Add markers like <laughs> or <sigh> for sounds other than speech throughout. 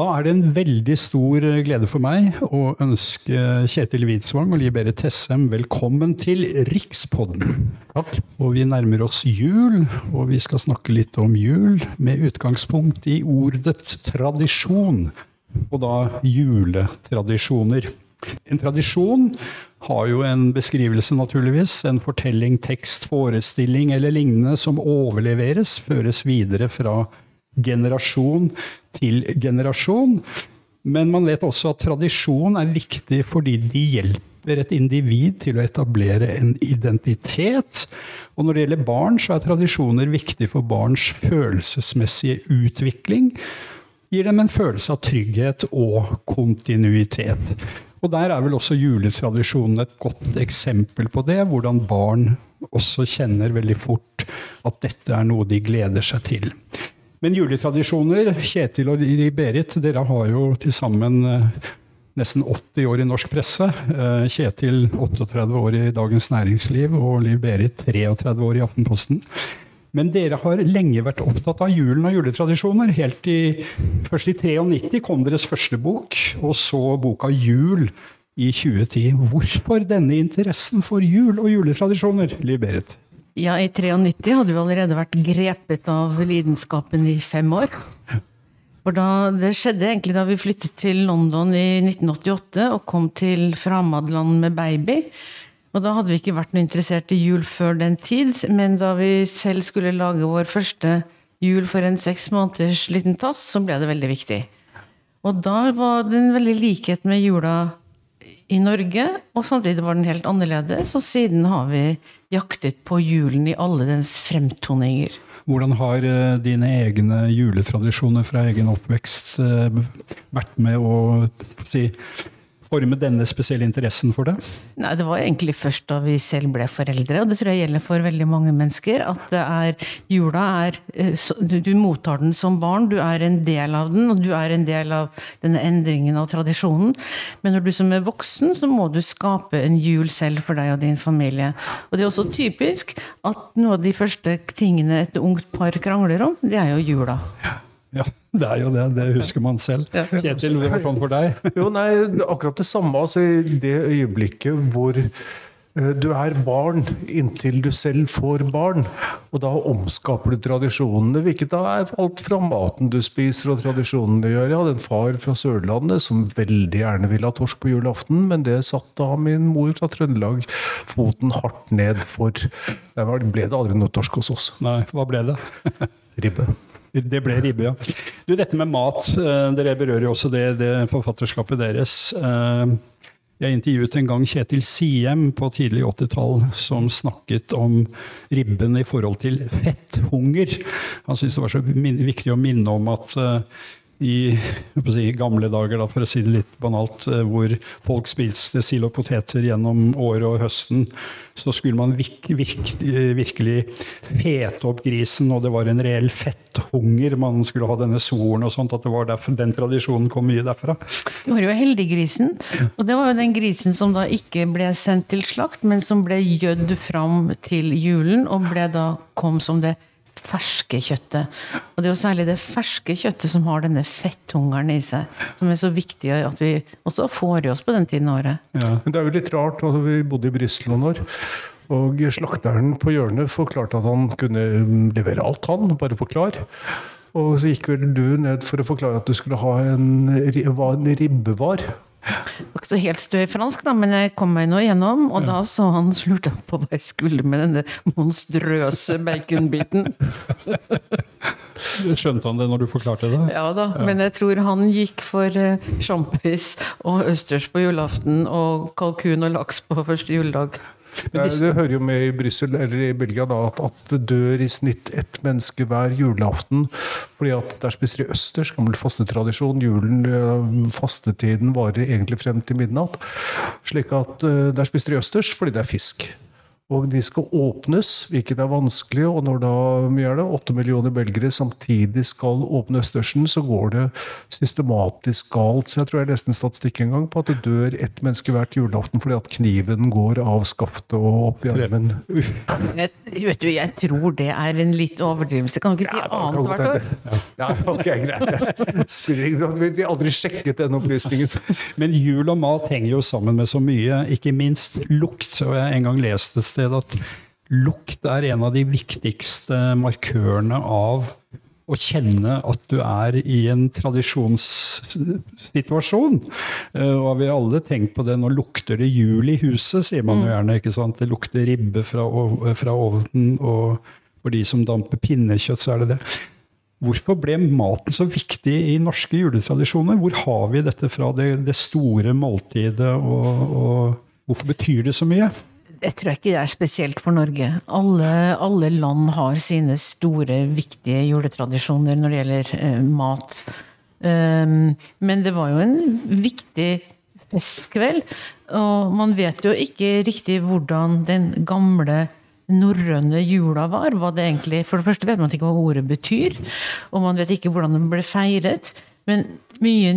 Da er det en veldig stor glede for meg å ønske Kjetil Widsvang og Liv Berit Tessem velkommen til Rikspodden. Takk. Og vi nærmer oss jul, og vi skal snakke litt om jul med utgangspunkt i ordet tradisjon, og da juletradisjoner. En tradisjon har jo en beskrivelse, naturligvis. En fortelling, tekst, forestilling eller lignende som overleveres, føres videre fra generasjon til generasjon. Men man vet også at tradisjon er viktig fordi de hjelper et individ til å etablere en identitet. Og når det gjelder barn, så er tradisjoner viktig for barns følelsesmessige utvikling. Gir dem en følelse av trygghet og kontinuitet. Og der er vel også juletradisjonen et godt eksempel på det. Hvordan barn også kjenner veldig fort at dette er noe de gleder seg til. Men juletradisjoner, Kjetil og Berit, dere har jo til sammen eh, nesten 80 år i norsk presse. Eh, Kjetil 38 år i Dagens Næringsliv og Liv Berit 33 år i Aftenposten. Men dere har lenge vært opptatt av julen og juletradisjoner. Helt i, først i 93 kom deres første bok, og så boka Jul i 2010. Hvorfor denne interessen for jul og juletradisjoner, Liv Berit? Ja, i 93 hadde vi allerede vært grepet av lidenskapen i fem år. For da, Det skjedde egentlig da vi flyttet til London i 1988 og kom til Framadland med baby. Og da hadde vi ikke vært noe interessert i jul før den tid, men da vi selv skulle lage vår første jul for en seks måneders liten tass, så ble det veldig viktig. Og da var det en veldig likhet med jula i Norge, og samtidig var den helt annerledes. Og siden har vi jaktet på julen i alle dens fremtoninger. Hvordan har eh, dine egne juletradisjoner fra egen oppvekst eh, vært med å si, forme denne spesielle interessen for det? Nei, Det var egentlig først da vi selv ble foreldre, og det tror jeg gjelder for veldig mange mennesker. At det er, jula er eh, du, du, mottar den som barn, du er en del av den, og du er en del av denne endringen av tradisjonen. Men når du som er voksen, så må du skape en jul selv for deg og din familie. Og det er også typisk at noe av de første tingene et ungt par krangler om, det er jo jula. Ja, det er jo det. Det husker man selv. Kjetil, det var sånn for deg? <laughs> Jo, nei, akkurat det samme. Altså, I det øyeblikket hvor eh, du er barn inntil du selv får barn. Og da omskaper du tradisjonene. Hvilket da er alt fra maten du spiser og tradisjonene du gjør. Jeg hadde en far fra Sørlandet som veldig gjerne ville ha torsk på julaften, men det satte da min mor fra Trøndelag foten hardt ned for. Der ble det aldri noe torsk hos oss. Nei, hva ble det? Ribbe. Det ble ribbe, ja. Du, dette med mat, eh, dere berører jo også det, det forfatterskapet deres. Eh, jeg intervjuet en gang Kjetil Siem på tidlig 80-tall som snakket om ribben i forhold til fetthunger. Han syntes det var så viktig å minne om at eh, i si, gamle dager, da, for å si det litt banalt, eh, hvor folk spiste sild og poteter gjennom året og høsten, så skulle man virk, virk, virkelig fete opp grisen, og det var en reell fetthunger. Man skulle ha denne soren og sånt, at det var derfor, den tradisjonen kom mye derfra. Du har jo heldiggrisen, og det var jo den grisen som da ikke ble sendt til slakt, men som ble gjødd fram til julen, og ble da kom som det ferske kjøttet. Og det er jo særlig det ferske kjøttet som har denne fetthungeren i seg, som er så viktig at vi også får i oss på den tiden av året. Ja. Men det er jo litt rart. Altså, vi bodde i Brussel noen år. Og slakteren på hjørnet forklarte at han kunne levere alt, han. Bare forklar. Og så gikk vel du ned for å forklare at du skulle ha en, hva en ribbe. Det var ikke så helt stø i fransk, da, men jeg kom meg nå igjennom. Og ja. da så han slurte på hva jeg skulle med denne monstrøse baconbiten. <laughs> Skjønte han det når du forklarte det? Ja da, ja. men jeg tror han gikk for sjampis og østers på julaften og kalkun og laks på første juledag. Men disse... Det hører jo med i Brussel, eller i Belgia da, at, at, det dør i snitt ett menneske hver julaften. fordi at der spiser de østers, gammel fastetradisjon. Julen, eh, fastetiden varer egentlig frem til midnatt. Slik at uh, der spiser de østers fordi det er fisk. Og de skal åpnes, hvilket er vanskelig. Og når da mye er det, 8 millioner belgere samtidig skal åpne Østersen, så går det systematisk galt. Så jeg tror jeg leste en statistikk en gang på at det dør ett menneske hvert julaften fordi at kniven går av skaftet og opp i armen. Jeg, vet du, jeg tror det er en litt overdrivelse. Kan du ikke si annet hvert år? Ja, ok, greit. Spiller ingen rolle. Vi har aldri sjekket den opplysningen. Men jul og mat henger jo sammen med så mye, ikke minst lukt. Og jeg har en gang lest et sted at lukt er en av de viktigste markørene av å kjenne at du er i en tradisjonssituasjon. Og Og vi har alle tenkt på det. Nå lukter det jul i huset, sier man jo gjerne. ikke sant? Det lukter ribbe fra, fra ovnen, og for de som damper pinnekjøtt, så er det det. Hvorfor ble maten så viktig i norske juletradisjoner? Hvor har vi dette fra, det, det store måltidet, og, og hvorfor betyr det så mye? Jeg tror ikke det er spesielt for Norge. Alle, alle land har sine store, viktige juletradisjoner når det gjelder eh, mat. Um, men det var jo en viktig festkveld, og man vet jo ikke riktig hvordan den gamle norrøne jula var. Hva det egentlig, for det første vet man ikke hva ordet betyr, og man vet ikke hvordan den ble feiret. Men mye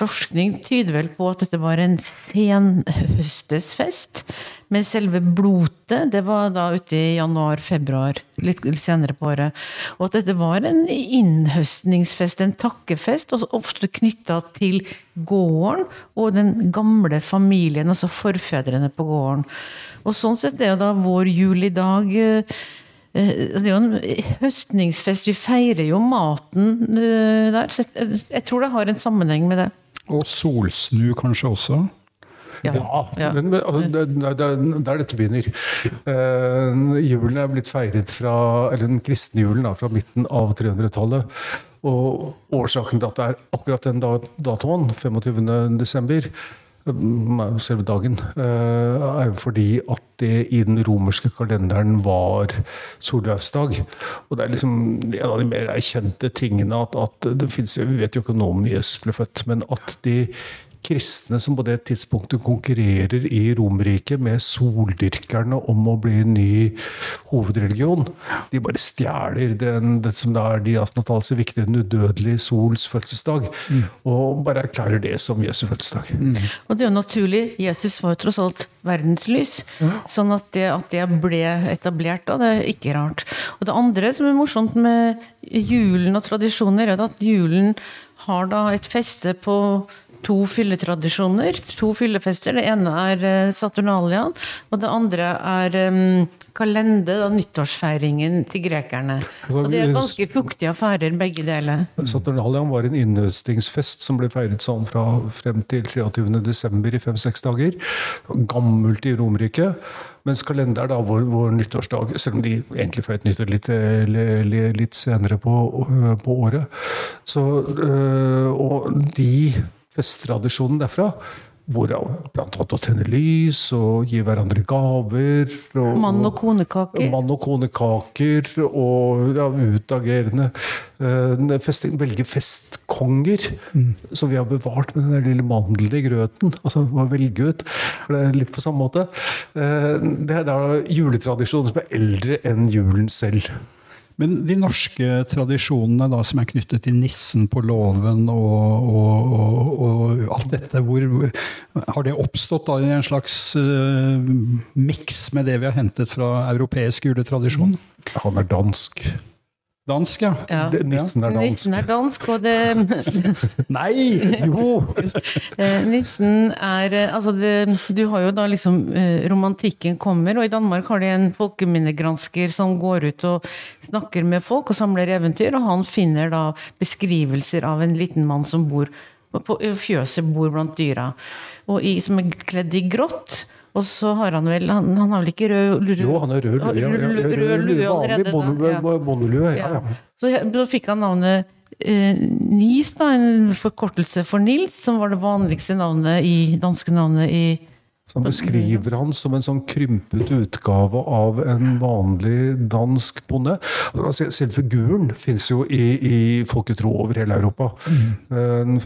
forskning tyder vel på at dette var en senhøstesfest. Men selve blotet, det var da ute i januar-februar, litt senere på året. Og at dette var en innhøstningsfest, en takkefest, og ofte knytta til gården og den gamle familien, altså forfedrene på gården. Og sånn sett er jo da vår jul i dag eh, eh, det er jo en høstningsfest. Vi feirer jo maten eh, der. Så jeg, tror det har en sammenheng med det. Og solsnu kanskje også? Ja. Ja. Men, men altså, det, det, er dette begynner. Uh, julen er blitt feiret fra eller den kristne julen da, fra midten av 300-tallet. Og årsaken til at det er akkurat den da- datoen, 25. desember, eh, selve dagen, eh, er jo fordi at det i den romerske kalenderen var solveivsdag. Og det er liksom en av de mer erkjente tingene at, at det finnes, Vi vet jo ikke når Jesus ble født, men at de kristne som på det tidspunktet konkurrerer i Romerriket med soldyrkerne om å bli ny hovedreligion. De bare stjeler den, det som da er Dias Natals viktige, den udødelige sols fødselsdag, og bare erklærer det som Jesu fødselsdag. Og det er jo naturlig. Jesus var jo tross alt verdenslys. Sånn at det, at det ble etablert da, det er ikke rart. Og det andre som er morsomt med julen og tradisjoner, er at julen har da et feste på to fylletradisjoner. To fyllefester. Det ene er eh, Saturnalian, og det andre er um, kalende, da, nyttårsfeiringen til grekerne. Og det er ganske fuktige affærer, begge deler. Saturnalian var en innhøstingsfest som ble feiret sånn fra frem til 23. desember i fem-seks dager. Gammelt i Romerike. Mens kalender er da vår, vår nyttårsdag, selv om de egentlig feiret nyttår litt, eh, li- li- litt senere på, på året. Så, øh, og de festtradisjonene derfra, hvorav bl.a. å tenne lys og gi hverandre gaver og, Mann og konekaker. Mann og konekaker og ja, utagerende uh, festing. Velge festkonger, som vi har bevart med den lille mandelen i grøten. Altså å velge ut. For det er litt på samme måte. Uh, det er da juletradisjonen som er eldre enn julen selv. Men de norske tradisjonene da, som er knyttet til nissen på låven og, og, og, og alt dette, hvor, har det oppstått da i en slags uh, miks med det vi har hentet fra europeisk juletradisjon? Han er dansk. Dansk, ja. Ja. Nissen er dansk. Nissen er dansk, og det <laughs> Nei! Jo! <laughs> Eh, Nissen er eh, Altså, det, du har jo da liksom eh, Romantikken kommer, og i Danmark har de en folkeminnegransker som går ut og snakker med folk og samler eventyr, og han finner da beskrivelser av en liten mann som bor på fjøset, bor blant dyra, og i, som er kledd i grått. Og så har han vel Han, han har vel ikke rød lue? Jo, han har rød lue. Ja, rød- lue allerede Vanlig bondelue. Ja, ja. Så da fikk han navnet eh, Nis, da, en forkortelse for Nils, som var det vanligste navnet i, danske navnet i så han beskriver han som en sånn krympet utgave av en vanlig dansk bonde. Altså, Selv figuren fins jo i, i folketro over hele Europa. Mm. Han,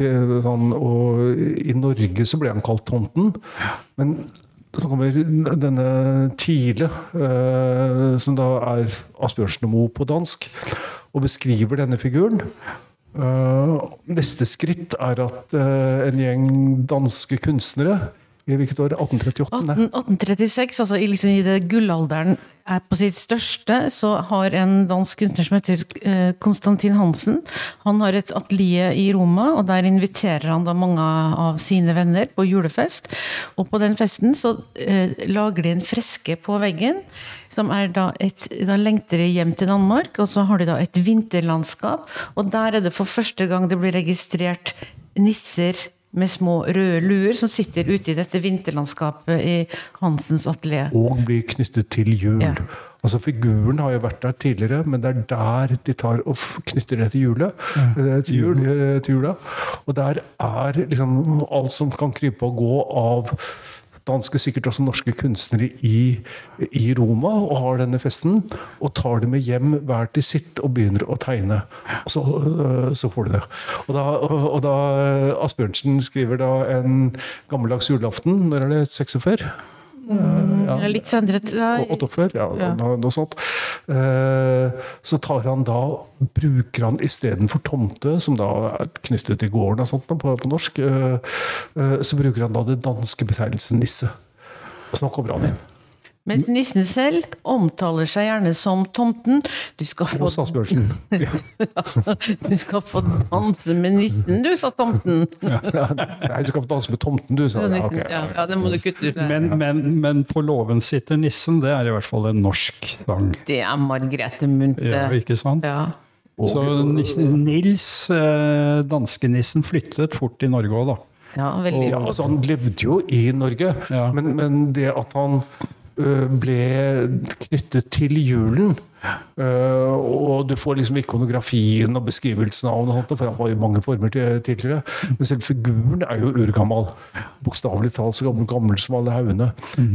Sånn, og I Norge så ble han kalt Tomten. Men så kommer denne Tile, eh, som da er Asbjørnsen og Moe på dansk, og beskriver denne figuren. Eh, neste skritt er at eh, en gjeng danske kunstnere hvilket år? 1838? Nei. 18, 1836, altså i, liksom, i det gullalderen er på sitt største, så har en dansk kunstner som heter eh, Konstantin Hansen Han har et atelier i Roma, og der inviterer han da mange av sine venner på julefest. Og på den festen så eh, lager de en freske på veggen, som er da et Da lengter de hjem til Danmark, og så har de da et vinterlandskap, og der er det for første gang det blir registrert nisser med små røde luer som sitter ute i dette vinterlandskapet i Hansens atelier. Og blir knyttet til jul. Ja. Altså Figuren har jo vært der tidligere, men det er der de tar og knytter det til julet. eh, Til, jul, eh, til jula. Og der er liksom alt som kan krype og gå av danske, sikkert også norske kunstnere i, i Roma og har denne festen. Og tar det med hjem hver til sitt og begynner å tegne. Og så, øh, så får du det. Og da, og, da Asbjørnsen skriver da en gammeldags julaften, når er det? 46? Ja, litt senere nei, 48, ja, Ja. Noe, noe sånt. Eh, så tar han da, bruker han istedenfor tomte, som da er knyttet til gården og sånt på, på norsk, eh, eh, så bruker han da det danske betegnelsen nisse. Og så kommer han inn. Mens nissen selv omtaler seg gjerne som tomten. Du skal få, Og Asbjørnsen. <laughs> Ja. du skal få danse med nissen, du, sa tomten. Nei, du skal få danse med tomten, du, sa Ja, jeg. Ja, okay. ja, ja, det må du kutte ut. Men, men, men på låven sitter nissen, det er i hvert fall en norsk sang. Det er Margrethe Munthe. Ja, ikke sant? Ja. Så Nils, eh, danskenissen, flyttet fort i Norge òg, da. ja, veldig Ja, altså Han levde jo i Norge, Ja. men, men det at han ble knyttet til julen ø, Og du får liksom ikonografien og beskrivelsen av det, for han var i mange former til- tidligere. Men selv figuren er jo urgammel. Bokstavelig talt så gammel, gammel som alle haugene.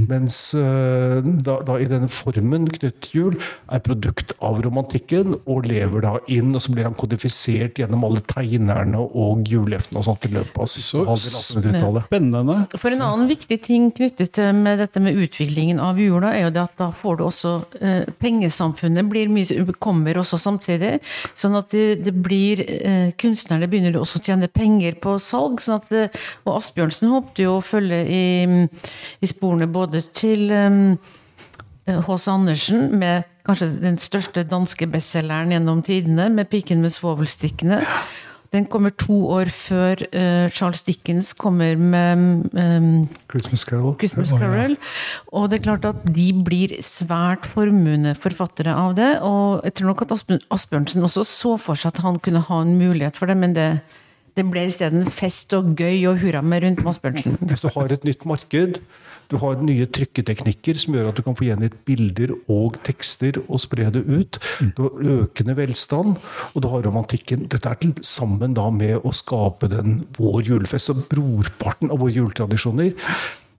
Mens uh, da, da i denne formen jul er produkt av romantikken og lever da inn, og så blir han kodifisert gjennom alle tegnerne og juleftene og sånt i løpet av siste Så halvdel Spennende. For en annen viktig ting knyttet til med dette med utviklingen av jula, er jo det at da får du også uh, Pengesamfunnet blir mye, kommer også samtidig. Sånn at det, det blir eh, Kunstnerne begynner også å tjene penger på salg. sånn det, Og Asbjørnsen håpte jo å følge i, i sporene både til eh, H.C. Andersen med kanskje den største danske bestselgeren gjennom tidene, med 'Piken med svovelstikkene'. Den kommer to år før uh, Charles Dickens kommer med um, Christmas Carol. Christmas Carol. Og det er klart at de blir svært formuende forfattere av det. Og jeg tror nok at Asbjørnsen også så for seg at han kunne ha en mulighet for det, men det, det ble isteden fest og gøy og hurra med rundt Mads Børnsen. Hvis du har et nytt marked, du har nye trykketeknikker som gjør at du kan få gjengitt bilder og tekster og spre det ut. Du har økende velstand, og du har romantikken. Dette er til sammen da med å skape den vår julefest. Så brorparten av våre juletradisjoner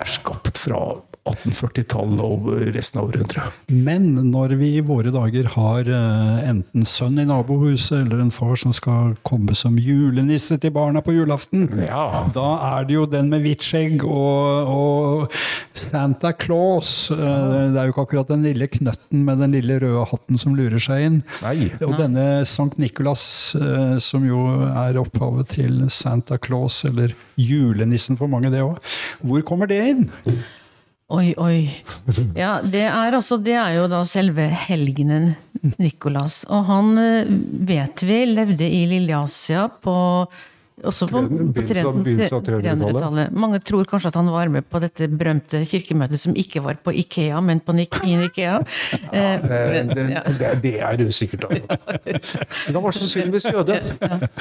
er skapt fra 1840-tallet og resten av århundret. Men når vi i våre dager har eh, enten sønn i nabohuset eller en far som skal komme som julenisse til barna på julaften, Ja. da er det jo den med hvitt skjegg og, og Santa Claus. Eh, Det er jo ikke akkurat den lille knøtten med den lille røde hatten som lurer seg inn. Nei. Og denne Sankt Nikolas, eh, som jo er opphavet til Santa Claus, eller julenissen for mange, det òg. Hvor kommer det inn? Oi, oi. Ja, det er, altså, det er jo da selve helgenen Nikolas. Og han eh, vet vi levde i Lille-Asia på også på, på Begynnelsen av- begynnelsen av 300-tallet. 300-tallet. Mange tror kanskje at han var med på dette berømte kirkemøtet som ikke var på Ikea, men på Nikin Ikea. <laughs> Ja, Det, det, det, det er usikkert. Da. Men han var sannsynligvis jøde. <laughs>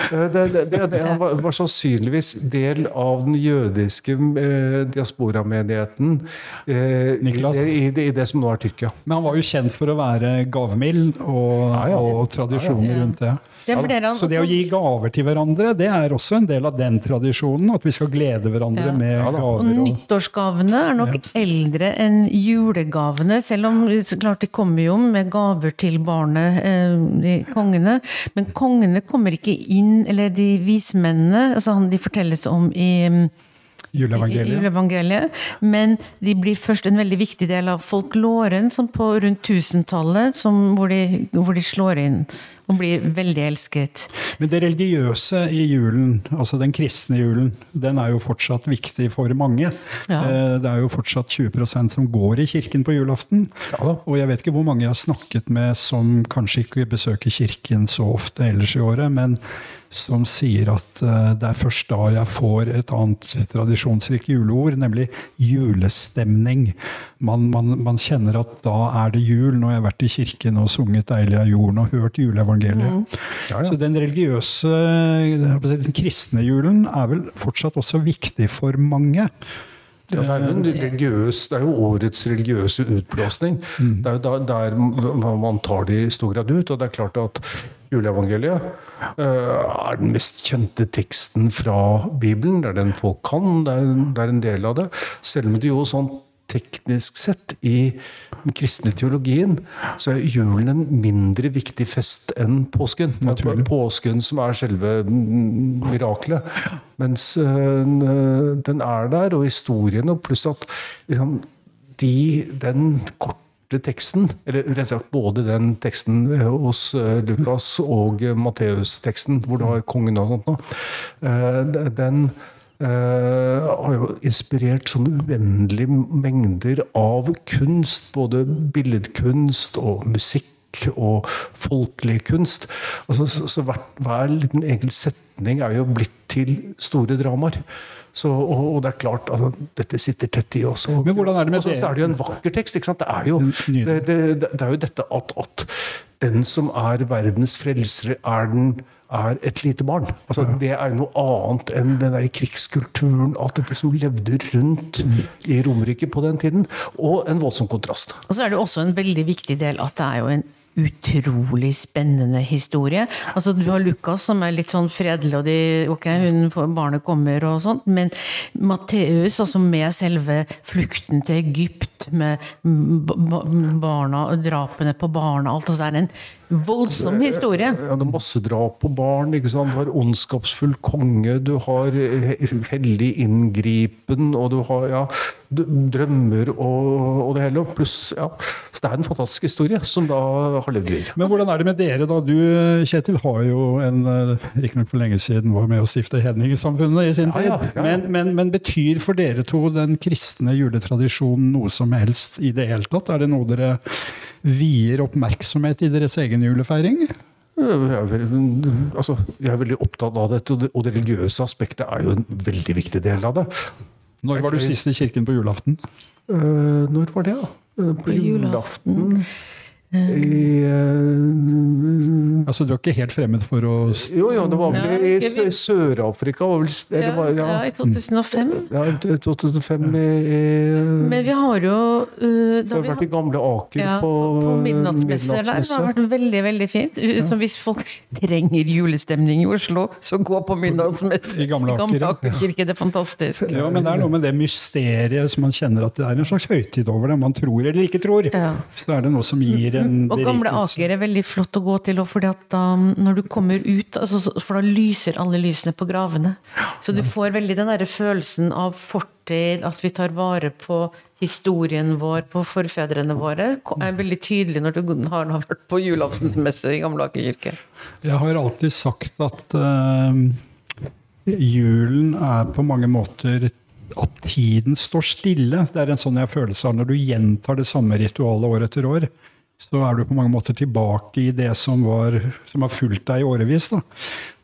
Eh, Det, det, det, det, han var, var sannsynligvis del av den jødiske eh, diasporamenigheten eh, i, Niklas? i, det, i det som nå er Tyrkia. Men han var jo kjent for å være gavmild og, Ja, ja. og tradisjoner rundt det. det han Så det å gi gaver til hverandre, det er også en del av den tradisjonen. At vi skal glede hverandre Ja. med gaver. Og, nyttårsgavene er nok eldre enn julegavene, selv om klart de kommer jo med gaver til barnet, eh, kongene. Men kongene kommer ikke inn, eller de vismennene, altså han- de fortelles om i, Juleevangeliet. juleevangeliet. Men de blir først en veldig viktig del av folkloren som på rundt 1000-tallet, hvor, hvor de slår inn og blir veldig elsket. Men det religiøse i julen, altså den kristne julen, den er jo fortsatt viktig for mange. Ja. Eh, Det er jo fortsatt 20% som går i kirken på julaften. Og jeg vet ikke hvor mange jeg har snakket med som kanskje ikke besøker kirken så ofte ellers i året, men som sier at eh, det er først da jeg får et annet tradisjonsrikt juleord, nemlig julestemning. Man, man, man kjenner at da er det jul, når jeg har vært i kirken og sunget 'Deilig er jorden' og hørt juleevangeliet. Ja, ja. Så den religiøse, den kristne julen er vel fortsatt også viktig for mange. Ja, det, er jo en religiøs, det er jo årets religiøse utblåsning. Det er jo der man tar det i stor grad ut. Og det er klart at juleevangeliet eh, er den mest kjente teksten fra Bibelen. Det er den folk kan. Det er, det er en del av det. Selv om det jo sånn teknisk sett i den kristne teologien så er julen en mindre viktig fest enn påsken. Det er påsken som er selve mirakelet. miraklet. Mens øh, den er der, og historien, og pluss at liksom, de, den korte teksten, eller slett både den teksten øh, hos øh, Lukas og Matteus-teksten, hvor du har kongen og sånt øh, den øh, har jo inspirert sånne uendelige mengder av kunst. Både billedkunst og musikk og folkelig kunst. Altså, så, så hver, hver liten egen setning er jo blitt til store dramaer. Så, og, og det er klart altså, dette sitter tett i oss. Men hvordan er det med det? så er det jo en vakker tekst. ikke sant? Det er jo, det, det, det er jo dette at, at den som er verdens frelser, er, den, er et lite barn. Altså, Det er jo noe annet enn den der krigskulturen, alt dette som levde rundt i Romerike på den tiden. Og en voldsom kontrast. Og så er det også en veldig viktig del at det er jo en utrolig spennende historie. Altså Du har Lukas som er litt sånn fredelig, og de, ok, hun får, barnet kommer og sånt. Men Matteus, altså med selve flukten til Egypt, med b- b- barna, og drapene på barna, alt altså det er en voldsom historie. Ja, det er massedrap på barn. ikke sant? Du har ondskapsfull konge, du har eh, hellig inngripen, og du har ja, drømmer og, og det hele. Pluss ja, Så det er en fantastisk historie som da har levd videre. Men hvordan er det med dere, da? Du, Kjetil, har jo en ikke Riktignok for lenge siden var med å stifte Hedningesamfunnet i sin tid. ja, ja, ja. Men, men, men betyr for dere to den kristne juletradisjonen noe som helst i det hele tatt? Er det noe dere vier oppmerksomhet i deres egen julefeiring? Jeg er, veldig, altså, vi er veldig opptatt av dette, og det, og det religiøse aspektet er jo en veldig viktig del av det. Når var du sist i kirken på julaften? Uh, når var det, da? Eh, På julaften i uh, Altså, Du er ikke helt fremmed for å Jo, ja, det var vel i i Sør-Afrika. Ja, ja, i 2005. Ja, i 2005 i, i Men vi har jo uh, Så har vi vært i Gamle Aker Ja, på, på midnattsmesse der. Det har vært veldig veldig fint. Så hvis folk trenger julestemning i Oslo, så gå på midnattsmesse I Gamle Aker, ja. Aker kirke. Det er fantastisk. Ja, men det er noe med det mysteriet som man kjenner at det er en slags høytid over det. Man tror eller ikke tror. Ja. Så er det noe som gir en Og Gamle. Aker er veldig flott å gå til, fordi at da, når du kommer ut, altså, for da lyser alle lysene på gravene. Så du får veldig den der følelsen av fortid, at vi tar vare på historien vår, på forfedrene våre, er veldig tydelig når du har har vært på julaftensmesse i Gamle Aker kirke. Jeg har alltid sagt at uh, julen er på mange måter at tiden står stille. Det er en sånn jeg følelse av når du gjentar det samme ritualet år etter år. Så er du på mange måter tilbake i det som, var, som har fulgt deg i årevis. Da.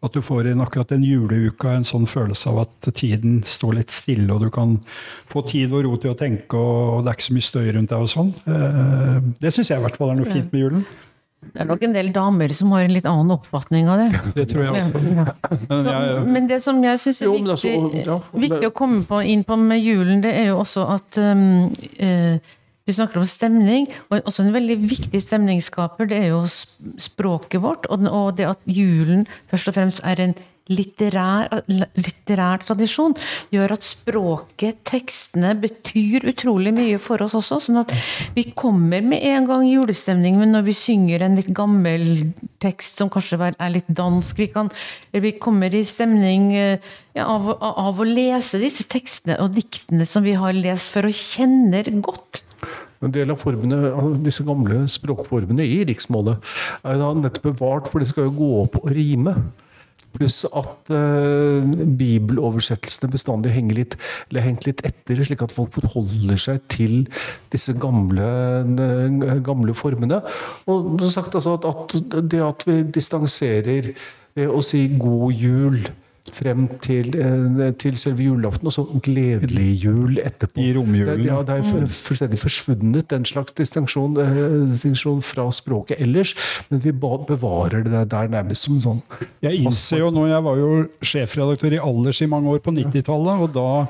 At du får inn akkurat den juleuka en sånn følelse av at tiden står litt stille, og du kan få tid og ro til å tenke, og det er ikke så mye støy rundt deg og sånn. Eh, Det syns jeg i hvert fall er noe fint med julen. Det er nok en del damer som har en litt annen oppfatning av det. <laughs> Det tror jeg også. Ja. Men jeg, Men det som jeg syns er Jo, viktig, altså, ja, viktig å komme på, inn på med julen, det er jo også at um, eh, Du snakker om stemning, og også en veldig viktig stemningsskaper, det er jo språket vårt. Og, det at julen først og fremst er en litterær, litterær tradisjon gjør at språket, tekstene, betyr utrolig mye for oss også. Sånn at vi kommer med en gang julestemning, men når vi synger en litt gammel tekst som kanskje er litt dansk, vi, kan, vi kommer i stemning ja, av, av å lese disse tekstene og diktene som vi har lest før og kjenner godt. En del av formene, disse gamle språkformene i riksmålet er da nettopp bevart, for det skal jo gå opp og rime. Pluss at eh, bibeloversettelsene bestandig henger litt, eller hengt litt etter, slik at folk forholder seg til disse gamle, gamle formene. Og som sagt, altså, at, at det at vi distanserer ved å si 'god jul' frem til, eh, til selve julaften, og så gledelig jul etterpå. I romjulen. Det, ja, det er fullstendig forsvunnet, den slags distinksjon, eh, distinksjon, fra språket ellers. Men vi bevarer det der nærmest som sånn Jeg innser jo nå, jeg var jo sjefredaktør i Alders i mange år på 90-tallet, og da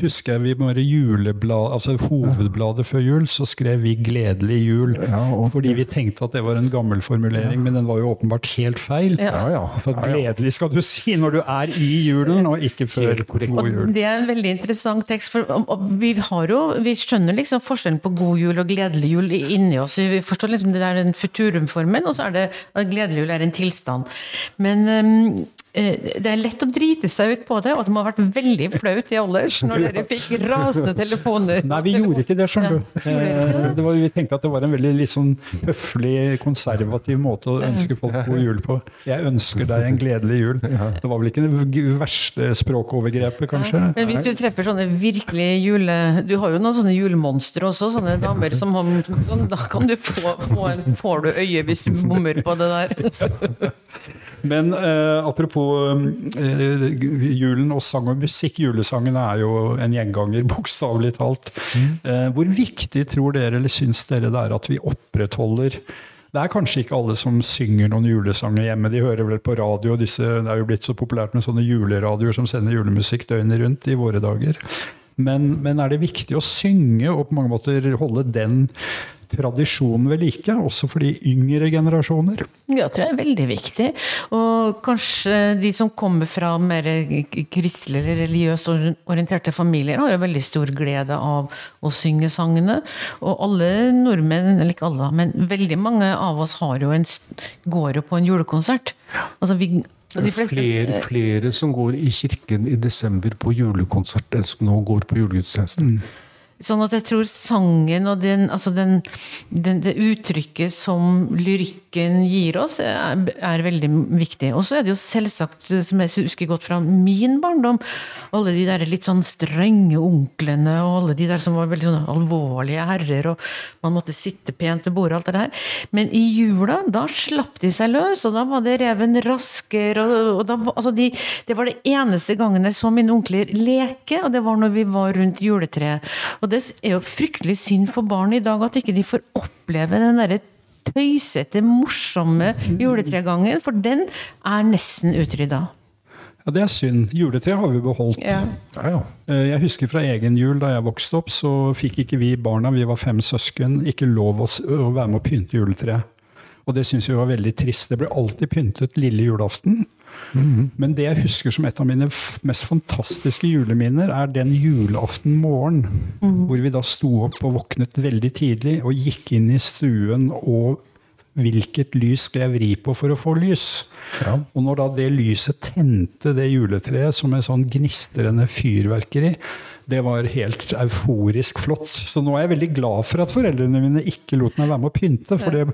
husker jeg vi bare juleblad, altså hovedbladet før jul, så skrev vi 'Gledelig jul'. Ja, fordi vi tenkte at det var en gammel formulering, men den var jo åpenbart helt feil. Ja. For gledelig skal du si når du er i julen, og ikke før god jul. Det er en veldig interessant tekst. for Vi, jo, vi skjønner liksom forskjellen på god jul og gledelig jul inni oss. Vi forstår liksom det er den futurumformen, og så er det at gledelig jul er en tilstand. Men um, Eh, det er lett å drite seg ut på det, og det må ha vært veldig flaut i alders når dere fikk rasende telefoner. Nei, vi gjorde ikke det, skjønner du. Eh, det var, vi tenkte at det var en veldig sånn høflig, konservativ måte å ønske folk god jul på. Jeg ønsker deg en gledelig jul. Det var vel ikke det verste språkovergrepet, kanskje? Men hvis du treffer sånne virkelig jule... Du har jo noen sånne julemonstre også, sånne damer som har sånn, Da kan du få, få en, får du øye hvis du bommer på det der. <laughs> Men eh, apropos eh, julen og sang og musikk. Julesangen er jo en gjenganger, <laughs> bokstavelig talt. Mm. Eh, hvor viktig tror dere, eller syns dere det er at vi opprettholder det er kanskje ikke alle som synger noen julesanger hjemme. De hører vel på radio. Disse, det er jo blitt så populært med sånne juleradioer som sender julemusikk døgnet rundt i våre dager. Men, men, er det viktig å synge og på mange måter holde den tradisjonen ved like, også for de yngre generasjoner? Ja, det tror jeg er veldig viktig. Og kanskje de som kommer fra mer kristelig eller religiøst orienterte familier, har jo veldig stor glede av å synge sangene. Og alle nordmenn, eller ikke alle, men veldig mange av oss har jo en, går jo på en julekonsert. Altså vi Fleste, flere, flere, som går i kirken i desember på julekonsert enn som nå går på julegudstjenesten. Mm. Sånn at jeg tror sangen og den, altså den, den, det uttrykket som lyrikken gir oss, er, er veldig viktig. Og så er det jo selvsagt, som jeg husker godt fra min barndom, alle de der litt sånn strenge onklene og alle de der som var veldig sånn alvorlige herrer, og man måtte sitte pent ved bordet og alt det der. Men i jula, da slapp de seg løs, og da var det reven rasker, og, og da, altså de, det var det eneste gangen jeg så mine onkler leke, og det var når vi var rundt juletreet. Og det er jo fryktelig synd for barn i dag at ikke de får oppleve den derre tøysete, morsomme juletregangen, for den er nesten utrydda. Ja, Det er synd. Juletre har vi beholdt. Ja. Ja, ja. Eh, jeg husker fra egen jul da jeg vokste opp, så fikk ikke vi barna, vi var fem søsken, ikke lov å, være med å pynte juletreet. Og det syns vi var veldig trist. Det ble alltid pyntet lille julaften. Mm. Men det jeg husker som et av mine mest fantastiske juleminner, er den julaften morgen mm. hvor vi da sto opp og våknet veldig tidlig og gikk inn i stuen og Hvilket lys skal jeg vri på for å få lys? Ja. Og når da det lyset tente det juletreet som en sånn gnistrende fyrverkeri, det var helt euforisk flott. Så nå er jeg veldig glad for at foreldrene mine ikke lot meg være med å pynte. For det,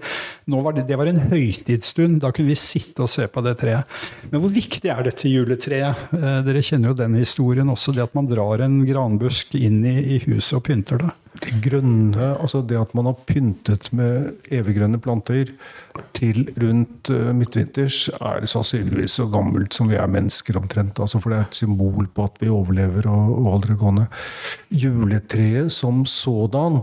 var, det, det var en høytidsstund. Da kunne vi sitte og se på det treet. Men hvor viktig er dette juletreet? Eh, dere kjenner jo den historien også. Det at man drar en granbusk inn i, i huset og pynter det. Det grønne, altså det at man har pyntet med eviggrønne planter til rundt uh, midtvinters, er sannsynligvis så gammelt som vi er mennesker omtrent. Altså for det er et symbol på at vi overlever og, og holder det gående. Juletreet som sådan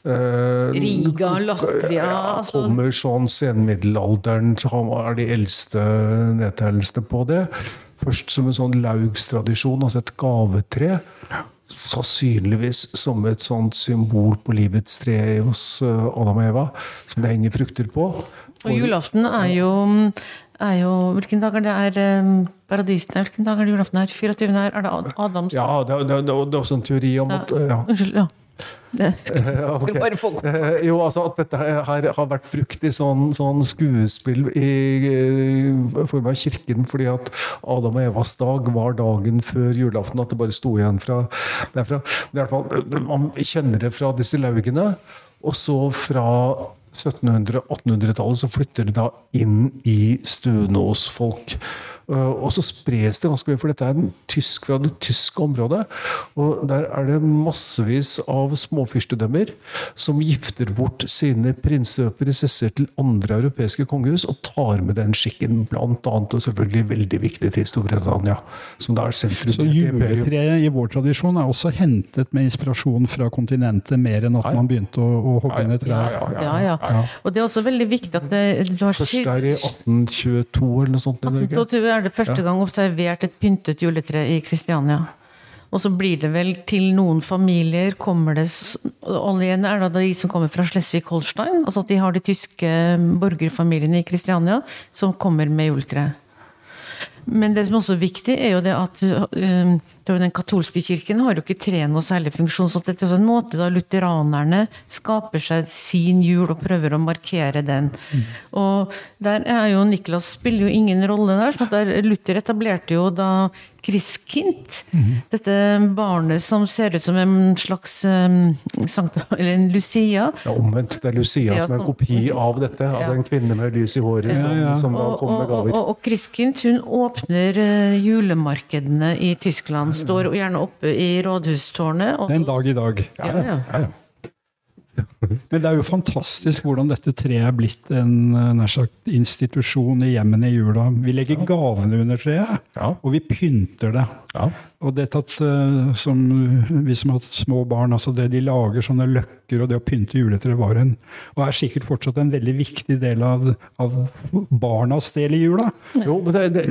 Uh, Riga, Latvia ja, altså. Kommer sånn senmiddelalderen, så er de eldste nedtellelsene på det. Først som en sånn laugstradisjon, altså et gavetre sannsynligvis som et sånt symbol på livets tre hos eh, Adam og Eva, som det henger frukter på. Og julaften er jo er jo Hvilken dag er det er um, paradisen? Hvilken dag er det julaften her? 24. her? Er det Adams? Ja, det, det, det, det er også en teori om at ja. Unnskyld. ja. Det, <laughs> Ja, ok. Skulle bare få- Eh, Jo, altså at dette her har vært brukt i sånn, sånn skuespill i, i form av kirken, fordi at Adam og Evas dag var dagen før julaften, at det bare sto igjen fra derfra. Er fall, man kjenner det fra disse laugene, og så fra 1700-1800-tallet så flytter det da inn i stuene hos folk. Uh, og så spres det ganske mye, for dette er en tysk fra det tyske området. Og der er det massevis av småfyrstedømmer som gifter bort sine prinser og prinsesser til andre europeiske kongehus, og tar med den skikken, blant annet, og selvfølgelig veldig viktig til Storbritannia, som da er sentrum Så juletreet i vår tradisjon er også hentet med inspirasjon fra kontinentet, mer enn at man begynte å, å hogge ned trær. ja, ja. Og det er også veldig viktig at det, du har Først er i 1822 eller noe sånt i Norge. 1822 er det første gang observert et pyntet juletre i Kristiania. Og så blir det vel til noen familier kommer det igjen er det de som kommer fra Slesvig-Holstein. Altså at de har de tyske borgerfamiliene i Kristiania som kommer med juletre. Men det som også er viktig, er jo det at den katolske kirken har jo ikke tre noe særlig funksjon. Så dette er en måte da lutheranerne skaper seg sin jul og prøver å markere den. Og der er jo Niklas spiller jo ingen rolle der. så der Luther etablerte jo da Christkind. Dette barnet som ser ut som en slags um, sankta, eller en Lucia. Ja, omvendt. Det er Lucia som er en kopi av dette. Altså en kvinne med lys i håret som, som da kommer med og, og, og, og Christkind hun åpner eh, julemarkedene i Tyskland. Står gjerne oppe i rådhustårnet. og- Den dag i dag. Ja, ja. Ja, ja. <laughs> Men det er jo fantastisk hvordan dette treet er blitt en eh, nær sagt, institusjon i hjemmene i jula. Vi legger gavene under treet, Ja. og vi pynter det. Ja. Og det at, eh, som vi som har hatt små barn, altså det de lager sånne løkker, og det å pynte juletre var en, og er sikkert fortsatt en veldig viktig del av, av barnas del i jula. Jo, men det, er- det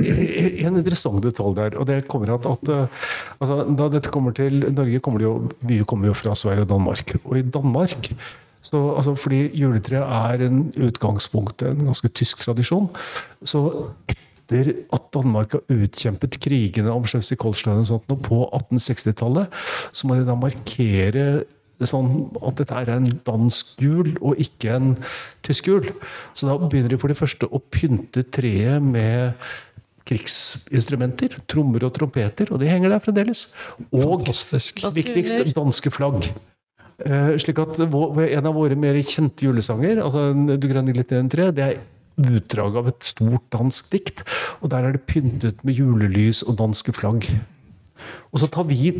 er en interessant detalj der. og det kommer at, at uh, altså, Da dette kommer til Norge, kommer det jo mye kommer jo fra Sverige og Danmark. Og i Danmark så, altså, Fordi juletreet er en utgangspunkt, en ganske tysk tradisjon. Så etter at Danmark har utkjempet krigene om Schleswig-Holstein og sånt, nå på 1860-tallet, så må de da markere sånn at dette er en dansk jul og ikke en tysk jul. Så da begynner de for det første å pynte treet med krigsinstrumenter. Trommer og trompeter, og de henger der fremdeles. Og Fantastisk. viktigst danske flagg. Eh, slik at vår, En av våre mer kjente julesanger, altså 'Du grønne glitter tre', det er utdrag av et stort dansk dikt. Og der er det pyntet med julelys og danske flagg. Og så tar vi,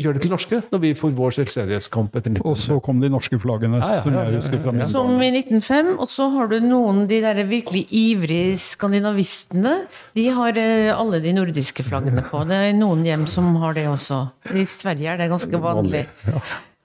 gjør det til norske når vi får vår selvstendighetskamp etter 1905. Og så kom de norske flaggene, Ja, ja, som ja, jeg ja, husker fra ja. min Som i 1905, og så har du noen de der virkelig ivrige skandinavistene. De har eh, alle de nordiske flaggene på. Det er noen hjem som har det også. I Sverige er det ganske vanlig.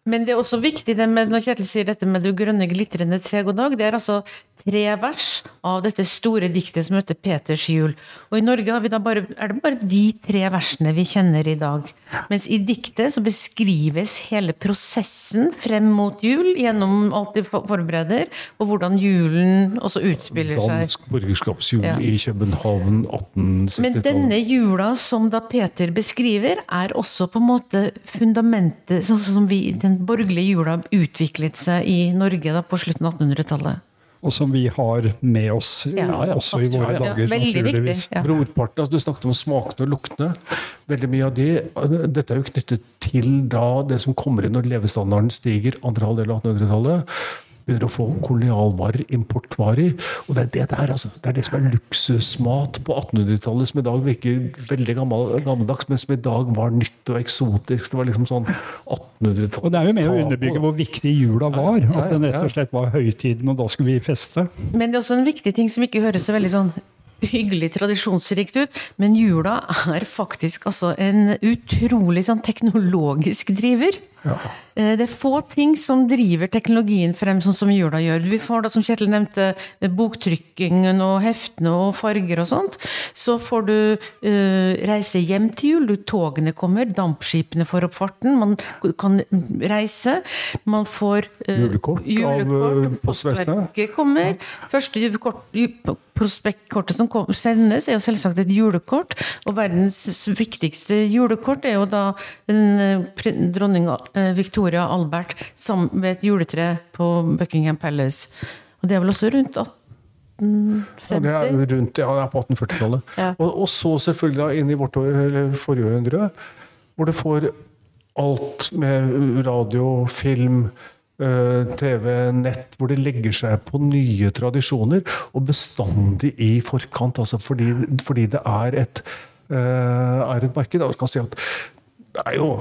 Men det er også viktig det med, når Kjetil sier dette med du grønne glitrende tre god dag, det er altså tre vers av dette store diktet som heter Peters jul. Og i Norge har vi da bare, er det bare de tre versene vi kjenner i dag. Mens i diktet så beskrives hele prosessen frem mot jul gjennom alt de forbereder, og hvordan julen også utspiller seg. Dansk borgerskapsjul Ja. i København 1860-tallet. Men denne jula som da Peter beskriver, er også på en måte fundamentet, sånn som vi, den borgerlige jula utviklet seg i Norge da på slutten av 1800-tallet. Og som vi har med oss Ja, ja, også i våre ja, ja. dager, viktig. naturligvis. Ja. Brorparten, altså Du snakket om smakene og luktene. Veldig mye av de, Dette er jo knyttet til da det som kommer inn når levestandarden stiger andre halvdel av 1800-tallet. Begynner å få kolonialvarer, importvarer. Og det er det der, altså. Det er det som er luksusmat på 1800-tallet, som i dag virker veldig gammeldags, men som i dag var nytt og eksotisk. Det var liksom sånn 1800-tallet. Og det er jo med å underbygge hvor viktig jula var. At den rett og slett var høytiden, og da skulle vi feste. Men det er også en viktig ting som ikke høres så veldig sånn hyggelig tradisjonsrikt ut, men jula er faktisk altså en utrolig sånn teknologisk driver. Eh, Det er få ting som driver teknologien frem, sånn som jula gjør. Vi får da, som Kjetil nevnte, eh, boktrykkingen og heftene og farger og sånt. Så får du uh, reise hjem til jul. Du, togene kommer, dampskipene får opp farten. Man kan reise. Man får uh, Julekort av, julekort, av Postvesenet. Kommer. Første julekort- prospektkortet som sendes, er jo selvsagt et julekort. Og verdens viktigste julekort er jo da eh, dronning eh, Victoria Albert sammen med et juletre på Buckingham Palace. Og det er vel også rundt Ja, det er 1850? rundt ja, på 1840-tallet. Ja. Og, og så selvfølgelig da inn i vårt forrige århundre, hvor du får alt med radio, film, eh, TV, nett, hvor det legger seg på nye tradisjoner, og bestandig i forkant, altså fordi, fordi det er et, eh, er et marked. Og du kan si at det er jo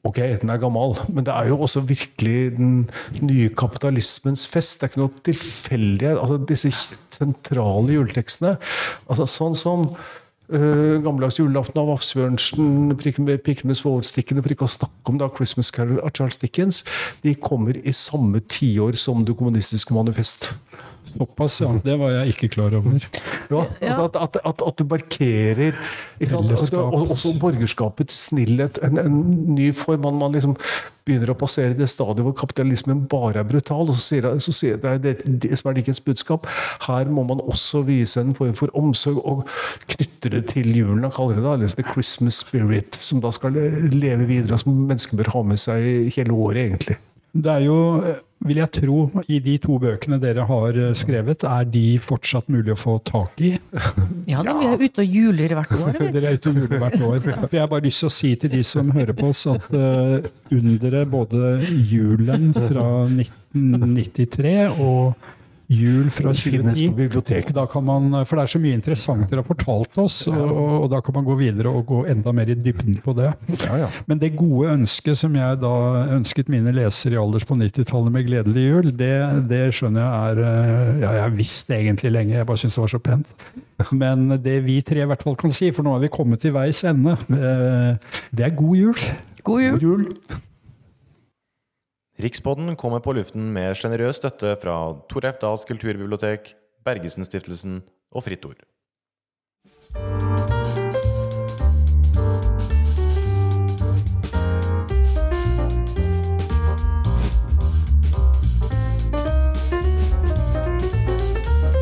Ok, den er gammel, men det er jo også virkelig den nye kapitalismens fest. Det er ikke noe tilfeldig. Altså, disse sentrale juletekstene, altså, sånn som uh, gammeldags julaften av Afsbjørnsen, Prikken med pikken med svovelstikkene, for ikke å snakke om da Christmas Carol av Charles Dickens, de kommer i samme tiår som Det kommunistiske manifest. Såpass, ja. Det var jeg ikke klar over. Ja, altså at, at, at, at du markerer ikke sant? Fellesskap. Og også borgerskapets snillhet. En, en ny form. Man, man liksom begynner å passere det stadiet hvor kapitalismen bare er brutal. og så sier, så sier det er det, det som er likens budskap. Her må man også vise en form for omsorg og knytte det til julen. Han kaller det da, altså the Christmas spirit, som da skal leve videre, og som mennesker bør ha med seg hele året, egentlig. Det er jo, vil jeg tro, i de to bøkene dere har eh, skrevet, er de fortsatt mulig å få tak i? Ja da, vi er ute og juler hvert år. <laughs> Dere er ute og juler hvert år. <laughs> For jeg har bare lyst til å si til de som hører på oss, at uh, underet både julen fra 1993 og jul fra Finnes på biblioteket. da kan man, For det er så mye interessant dere har fortalt oss, og, og da kan man gå videre og gå enda mer i dybden på det. Ja, ja. Men det gode ønsket som jeg da ønsket mine lesere i alders på 90-tallet med gledelig jul, det, det skjønner jeg er eh, Ja, jeg har visst det egentlig lenge, jeg bare syns det var så pent. Men det vi tre i hvert fall kan si, for nå har vi kommet til veis ende, eh, det er god jul. God jul. God jul. Rikspodden kommer på luften med sjenerøs støtte fra Tor. Dahls kulturbibliotek, Bergesen-stiftelsen og Fritt Ord.